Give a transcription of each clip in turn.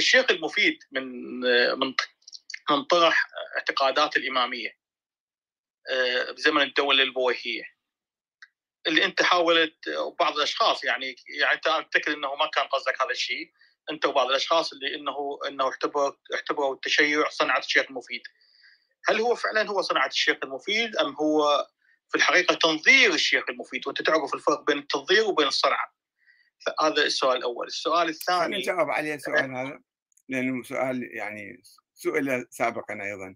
الشيخ المفيد من من من طرح اعتقادات الإمامية بزمن الدولة البويهية اللي انت حاولت وبعض الأشخاص يعني يعني انت اعتقد إنه ما كان قصدك هذا الشيء انت وبعض الأشخاص اللي إنه إنه اعتبروا اعتبروا التشيع صنعة الشيخ المفيد. هل هو فعلا هو صنعة الشيخ المفيد أم هو في الحقيقة تنظير الشيخ المفيد؟ وأنت تعرف الفرق بين التنظير وبين الصنعة. هذا السؤال الأول. السؤال الثاني نجاوب عليه السؤال هذا. لأنه سؤال يعني سئل سابقا أيضا.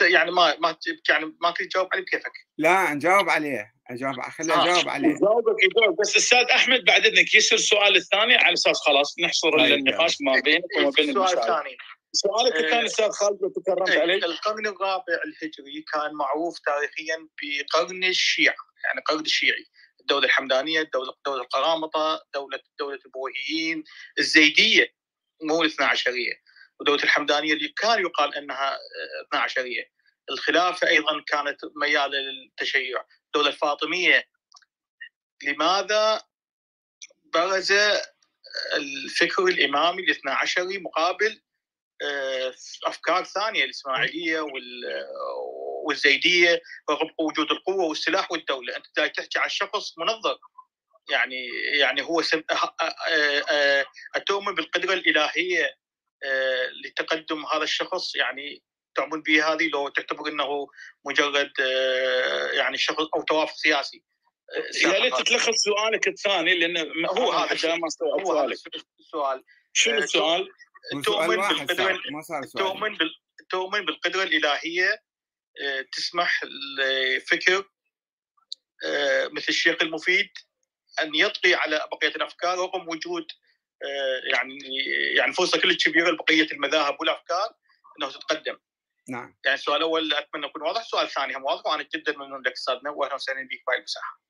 يعني ما ما يعني ما تجاوب عليه بكيفك. لا نجاوب عليه أجاوب خليه آه. أجاوب عليه. يجاوبك يجاوب بس أستاذ أحمد بعد إذنك يسر السؤال الثاني على أساس خلاص نحصر طيب النقاش ما بينك وما بين السؤال الثاني. سؤالك آه كان أستاذ خالد تكرمت عليه. القرن الرابع الهجري كان معروف تاريخيا بقرن الشيعة يعني قرن الشيعي الدولة الحمدانية الدولة دولة القرامطة دولة دولة البويهيين الزيدية. مو الاثنا عشرية. ودولة الحمدانية اللي كان يقال إنها اثنا عشرية. الخلافة أيضا كانت مياله للتشيع الدولة الفاطميه لماذا برز الفكر الإمامي الاثنا عشري مقابل أفكار ثانية الإسماعيلية والزيدية رغم وجود القوة والسلاح والدولة. أنت تحكي عن شخص منظر يعني يعني هو سم... أتؤمن بالقدرة الإلهية لتقدم هذا الشخص. يعني تؤمن به هذه لو تعتبر إنه مجرد يعني شخص أو توافق سياسي. يا ريت تلخص سؤالك الثاني لأن هو هذا ما هو هذا السؤال شنو السؤال؟ تؤمن بالقدرة تؤمن بال... تؤمن بالقدرة الإلهية تسمح لفكر مثل الشيخ المفيد. أن يطغي على بقية الأفكار رغم وجود يعني يعني فرصة كلش كبيرة لبقية المذاهب والأفكار إنه تتقدم. نعم. يعني السؤال الأول أتمنى يكون واضح، السؤال الثاني هم واضح وأنا جدا ممنون لك استاذنا واهلا وسهلا بك بهاي المساحه.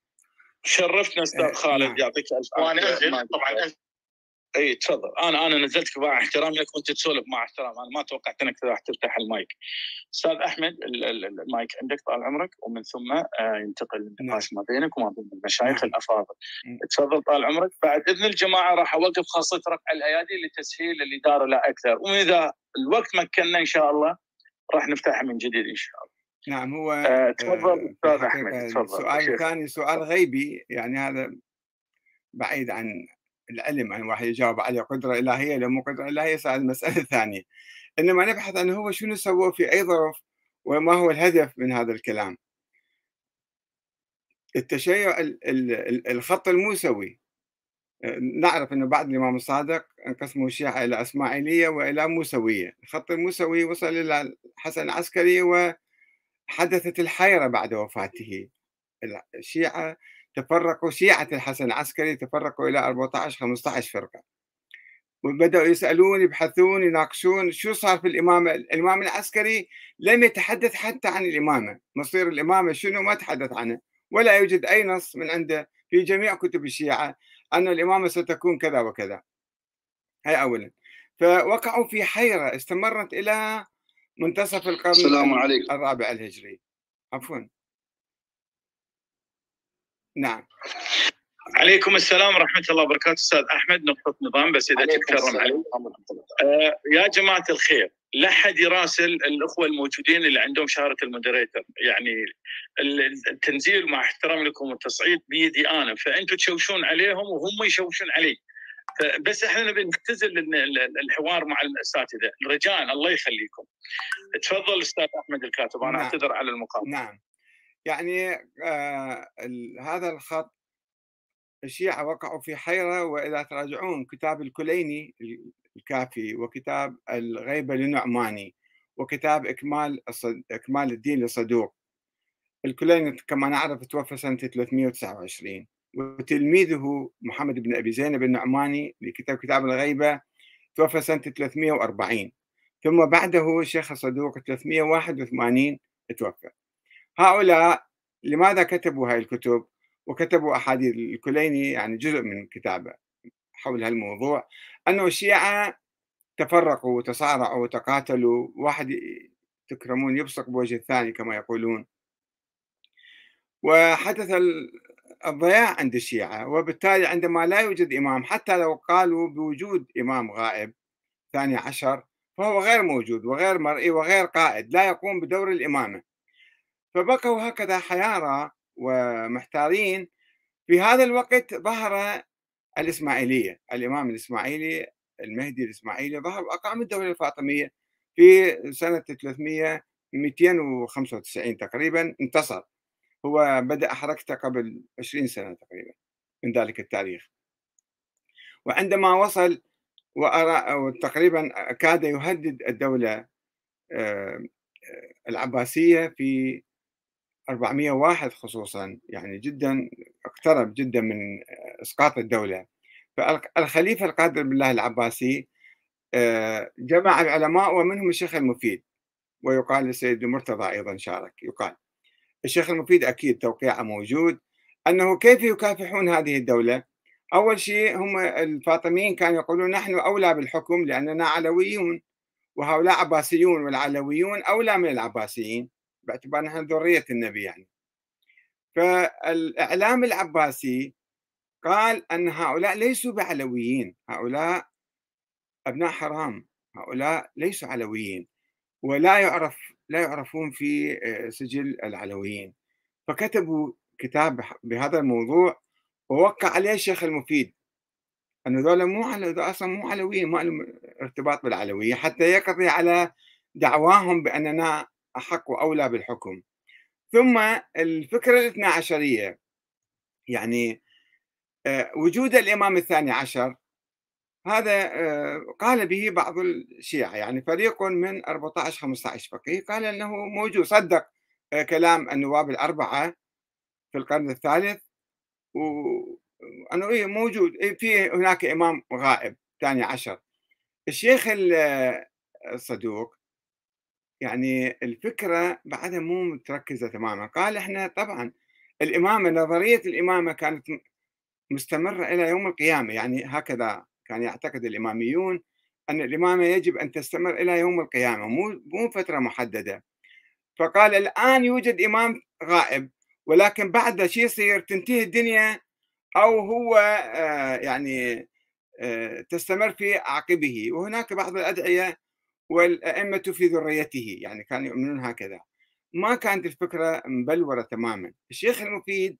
شرفتنا أستاذ خالد نعم. يعطيك ألف عافية. وأنا أنزل طبعا أنزل اي تفضل. أنا أنا نزلتك مع احترام لك وأنت تسولف مع احترام. أنا ما توقعت إنك راح تفتح المايك. أستاذ أحمد المايك عندك طال عمرك ومن ثم ينتقل النقاش ما بينك وما بين المشايخ الأفاضل. تفضل طال عمرك. بعد إذن الجماعة راح أوقف خاصة رفع الأيادي لتسهيل الإدارة لا أكثر. واذا الوقت مكننا إن شاء الله راح نفتحها من جديد إن شاء الله. نعم هو آه تفضل أستاذ أحمد. تفضل. السؤال الثاني سؤال غيبي يعني هذا بعيد عن العلم يعني واحد يجاوب عليه قدرة إلهية لو مو قدرة إلهية صار المسألة ثانية. إنما نبحث عن هو شنو سوى في أي ظرف وما هو الهدف من هذا الكلام. التشيع الخط الموسوي. نعرف أنه بعد الإمام الصادق انقسموا الشيعة إلى إسماعيلية وإلى موسوية. الخط الموسوي وصل إلى الحسن العسكري وحدثت الحيرة بعد وفاته. الشيعة تفرقوا شيعة الحسن العسكري تفرقوا إلى 14 15 فرقة. وبدأوا يسألون يبحثون يناقشون شو صار في الإمامة؟ الإمام العسكري لم يتحدث حتى عن الإمامة. مصير الإمامة شنو؟ ما تحدث عنه ولا يوجد أي نص من عنده في جميع كتب الشيعة أن الإمامة ستكون كذا وكذا. هاي أولا. فوقعوا في حيرة استمرت إلى منتصف القرن السلام عليكم. الرابع الهجري. عفوا. نعم. عليكم السلام ورحمة الله وبركاته أستاذ أحمد نقطة نظام بس إذا تتكرم علي. آه يا جماعة الخير لا حد يراسل الأخوة الموجودين اللي عندهم شهادة المودريتر يعني التنزيل مع احترام لكم والتصعيد بيدي أنا. فأنتم تشوشون عليهم وهم يشوشون علي. بس إحنا نبي نختزل الحوار مع الاساتذه رجاء الله يخليكم. تفضل أستاذ أحمد الكاتب أنا نعم. أعتذر على المقاطعة. نعم. يعني آه هذا الخط الشيعة وقعوا في حيرة وإذا تراجعون كتاب الكليني الكافي وكتاب الغيبة للنعماني وكتاب إكمال إكمال الدين للصدوق الكليني كما نعرف توفى سنة 329 وتلميذه محمد بن أبي زينب النعماني لكتاب كتاب الغيبة توفى سنة 340 ثم بعده الشيخ الصدوق 381 توفى. هؤلاء لماذا كتبوا هاي الكتب؟ وكتبوا أحاديث الكليني يعني جزء من كتابه حول هالموضوع. أنه الشيعة تفرقوا وتصارعوا وتقاتلوا واحد تكرمون يبصق بوجه الثاني كما يقولون. وحدث الضياع عند الشيعة وبالتالي عندما لا يوجد إمام حتى لو قالوا بوجود إمام غائب ثاني عشر فهو غير موجود وغير مرئي وغير قائد لا يقوم بدور الإمامة. فبقوا هكذا حيارى ومحتارين. في هذا الوقت ظهر الإسماعيلية الإمام الإسماعيلي المهدي الإسماعيلي ظهر وأقام الدولة الفاطمية في سنة 300 295 تقريبا انتصر. هو بدأ حركته قبل 20 سنة تقريبا من ذلك التاريخ. وعندما وصل وأرى تقريبا كاد يهدد الدولة آه، العباسية في 401 خصوصا يعني جدا اقترب جدا من إسقاط الدولة. فالخليفه القادر بالله العباسي آه، جمع العلماء ومنهم الشيخ المفيد ويقال للسيد المرتضى أيضا شارك. يقال الشيخ المفيد أكيد توقيعه موجود أنه كيف يكافحون هذه الدولة؟ أول شيء هم الفاطميين كانوا يقولون نحن أولى بالحكم لأننا علويون وهؤلاء عباسيون والعلويون أولى من العباسيين. باعتبار نحن ذرية النبي يعني. فالإعلام العباسي قال أن هؤلاء ليسوا بعلويين هؤلاء أبناء حرام هؤلاء ليسوا علويين ولا يعرف لا يعرفون في آه، سجل العلويين. فكتبوا كتاب بهذا الموضوع ووقع عليه الشيخ المفيد انه ذولا مو على أصلا مو علويين ما لهم ارتباط بالعلوية حتى يقضي على دعواهم بأننا أحق وأولى بالحكم. ثم الفكرة الاثنى عشرية يعني آه، وجود الإمام الثاني عشر هذا آه، قال به بعض الشيعة يعني فريق من 14 15 فقيه قال إنه موجود صدق آه، كلام النواب الأربعة في القرن الثالث وانه إيه موجود إيه في هناك إمام غائب ثاني عشر. الشيخ الصدوق يعني الفكرة بعدها مو متركزة تماما. قال إحنا طبعا الإمامة نظرية الإمامة كانت مستمرة إلى يوم القيامة. يعني هكذا كان يعتقد الإماميون أن الإمامة يجب أن تستمر إلى يوم القيامة مو مو فترة محددة. فقال الآن يوجد إمام غائب ولكن بعد شيء يصير؟ تنتهي الدنيا أو هو آه، يعني آه، تستمر في عقبه. وهناك بعض الأدعية والأئمة في ذريته يعني كانوا يؤمنون هكذا. ما كانت الفكرة مبلورة تماما. الشيخ المفيد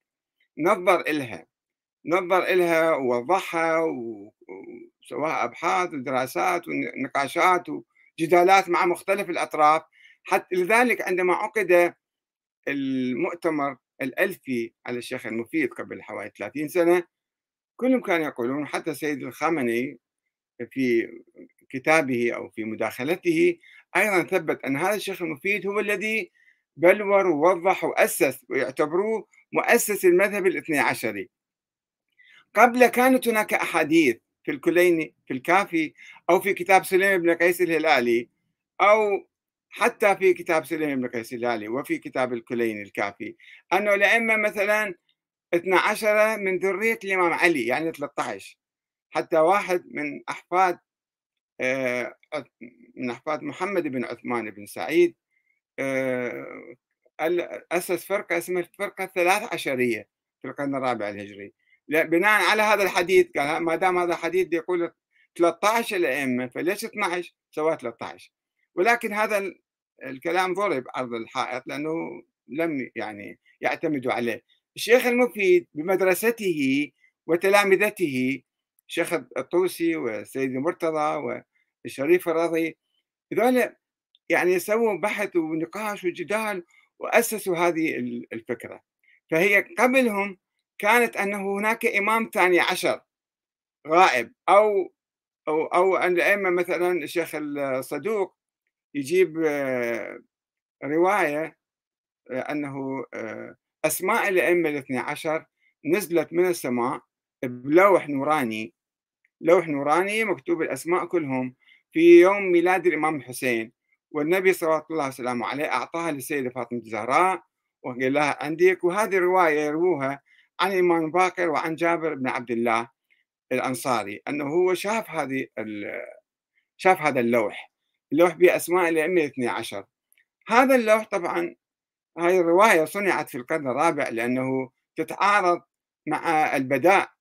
نظر إلها نظر إلها ووضحها وسواها أبحاث ودراسات ونقاشات وجدالات مع مختلف الأطراف. حتى لذلك عندما عقد المؤتمر الألفي على الشيخ المفيد قبل حوالي 30 سنة كلهم كانوا يقولون حتى سيد الخامنئي في كتابه أو في مداخلته أيضا ثبت أن هذا الشيخ المفيد هو الذي بلور ووضح وأسس ويعتبروه مؤسس المذهب الاثني عشري. قبل كانت هناك أحاديث في الكليني في الكافي أو في كتاب سليم بن قيس الهلالي أو حتى في كتاب سليم بن قيس الهلالي وفي كتاب الكليني الكافي. أنه الأئمة مثلا 12 من ذرية الإمام علي يعني 13 حتى واحد من أحفاد آه، من أحفاد محمد بن عثمان بن سعيد آه، أسس فرقة اسمها الفرقة الثلاث عشرية في القرن الرابع الهجري. بناء على هذا الحديث قال ما دام هذا الحديث يقول 13 الأئمة فليش 12 سوى 13 ولكن هذا الكلام ضرب عرض الحائط لأنه لم يعني يعتمدوا عليه. الشيخ المفيد بمدرسته وتلامذته الشيخ الطوسي والسيد المرتضى والشريف الرضي هذول يعني سووا بحث ونقاش وجدال وأسسوا هذه الفكرة. فهي قبلهم كانت أنه هناك إمام ثاني عشر غائب أو أو أو الأئمة مثلا الشيخ الصدوق يجيب آه، رواية آه، أنه آه، أسماء الأئمة الاثني عشر نزلت من السماء بلوح نوراني لوح نوراني مكتوب الأسماء كلهم في يوم ميلاد الإمام الحسين والنبي صلى الله وسلامه عليه أعطاها للسيدة فاطمة الزهراء وقال لها عندك وهذه الرواية يروها عن الإمام باقر وعن جابر بن عبد الله الأنصاري أنه هو شاف هذه شاف هذا اللوح اللوح بأسماء الأئمة الاثني عشر. هذا اللوح طبعا هاي الرواية صنعت في القرن الرابع لأنه تتعارض مع البداء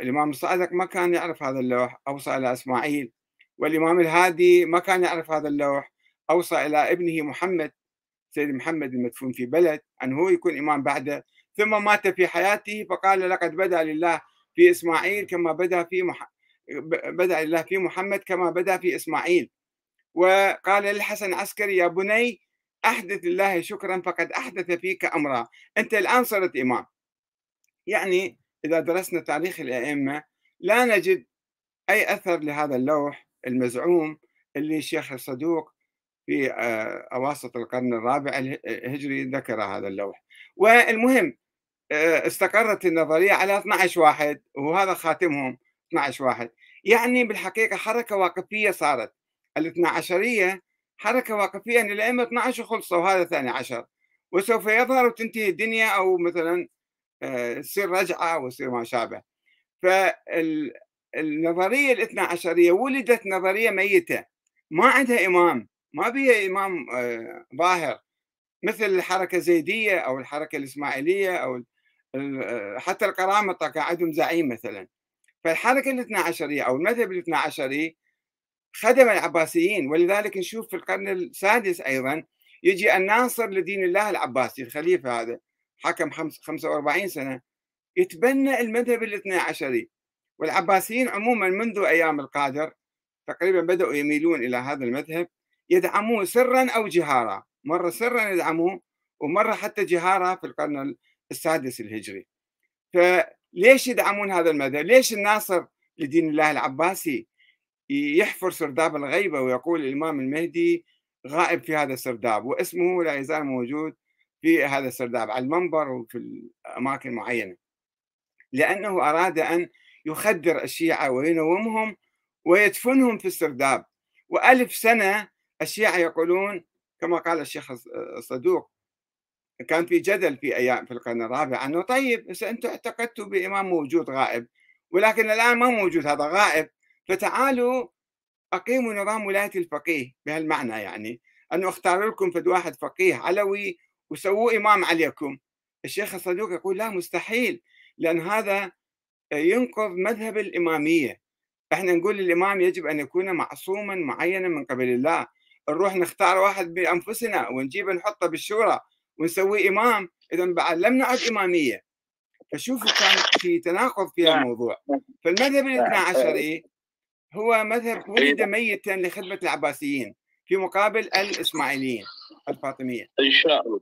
الإمام الصادق ما كان يعرف هذا اللوح أوصى إلى إسماعيل. والإمام الهادي ما كان يعرف هذا اللوح أوصى إلى ابنه محمد سيد محمد المدفون في بلد أن هو يكون إمام بعده. ثم مات في حياته فقال لقد بدا لله في إسماعيل كما بدا في مح... بدا لله في محمد كما بدا في إسماعيل. وقال للحسن العسكري يا بني أحدث الله شكرا فقد أحدث فيك أمرا. أنت الآن صرت إمام. يعني إذا درسنا تاريخ الأئمة لا نجد أي أثر لهذا اللوح المزعوم اللي الشيخ الصدوق في آه، أواسط القرن الرابع الهجري ذكر هذا اللوح. والمهم آه، استقرت النظرية على 12 واحد وهذا خاتمهم 12 واحد. يعني بالحقيقة حركة واقفية صارت. الاثنا عشرية حركة واقفية أن الأئمة 12 وخلصوا وهذا ثاني عشر. وسوف يظهر وتنتهي الدنيا أو مثلا تصير رجعة ويصير ما شابه. فالنظرية الاثنا عشرية ولدت نظرية ميتة. ما عندها إمام. ما بيها إمام آه، ظاهر. مثل الحركة الزيدية أو الحركة الإسماعيلية أو آه، حتى القرامطة كان عندهم زعيم مثلا. فالحركة الاثنا عشرية أو المذهب الاثنا عشري خدم العباسيين. ولذلك نشوف في القرن السادس أيضا يجي الناصر لدين الله العباسي الخليفة هذا. حكم 45 سنة. يتبنى المذهب الاثنى عشري والعباسيين عموما منذ أيام القادر تقريبا بدأوا يميلون إلى هذا المذهب يدعموه سرا أو جهارا. مرة سرا يدعموه ومرة حتى جهارا في القرن السادس الهجري. فليش يدعمون هذا المذهب؟ ليش الناصر لدين الله العباسي يحفر سرداب الغيبة ويقول الإمام المهدي غائب في هذا السرداب؟ واسمه لا يزال موجود في هذا السرداب على المنبر وفي الأماكن معينة لأنه أراد أن يخدر الشيعة وينومهم ويدفنهم في السرداب. وألف سنة الشيعة يقولون كما قال الشيخ الصدوق كان في جدل في أيام في القرن الرابع أنه طيب بس أنتم اعتقدتوا بإمام موجود غائب ولكن الآن ما موجود هذا غائب. فتعالوا أقيموا نظام ولاية الفقيه بهالمعنى يعني أنه اختار لكم فد واحد فقيه علوي وسووه إمام عليكم. الشيخ الصدوق يقول لا مستحيل لأن هذا ينقض مذهب الإمامية. إحنا نقول الإمام يجب أن يكون معصوما معينا من قبل الله. نروح نختار واحد بأنفسنا ونجيبه نحطه بالشورى ونسويه إمام. إذا بعد لم نعد إمامية. فشوفوا كان في تناقض في نعم. الموضوع. فالمذهب الاثنى عشري هو مذهب ولد ميتا لخدمة العباسيين في مقابل الإسماعيليين الفاطمية. إن شاء الله.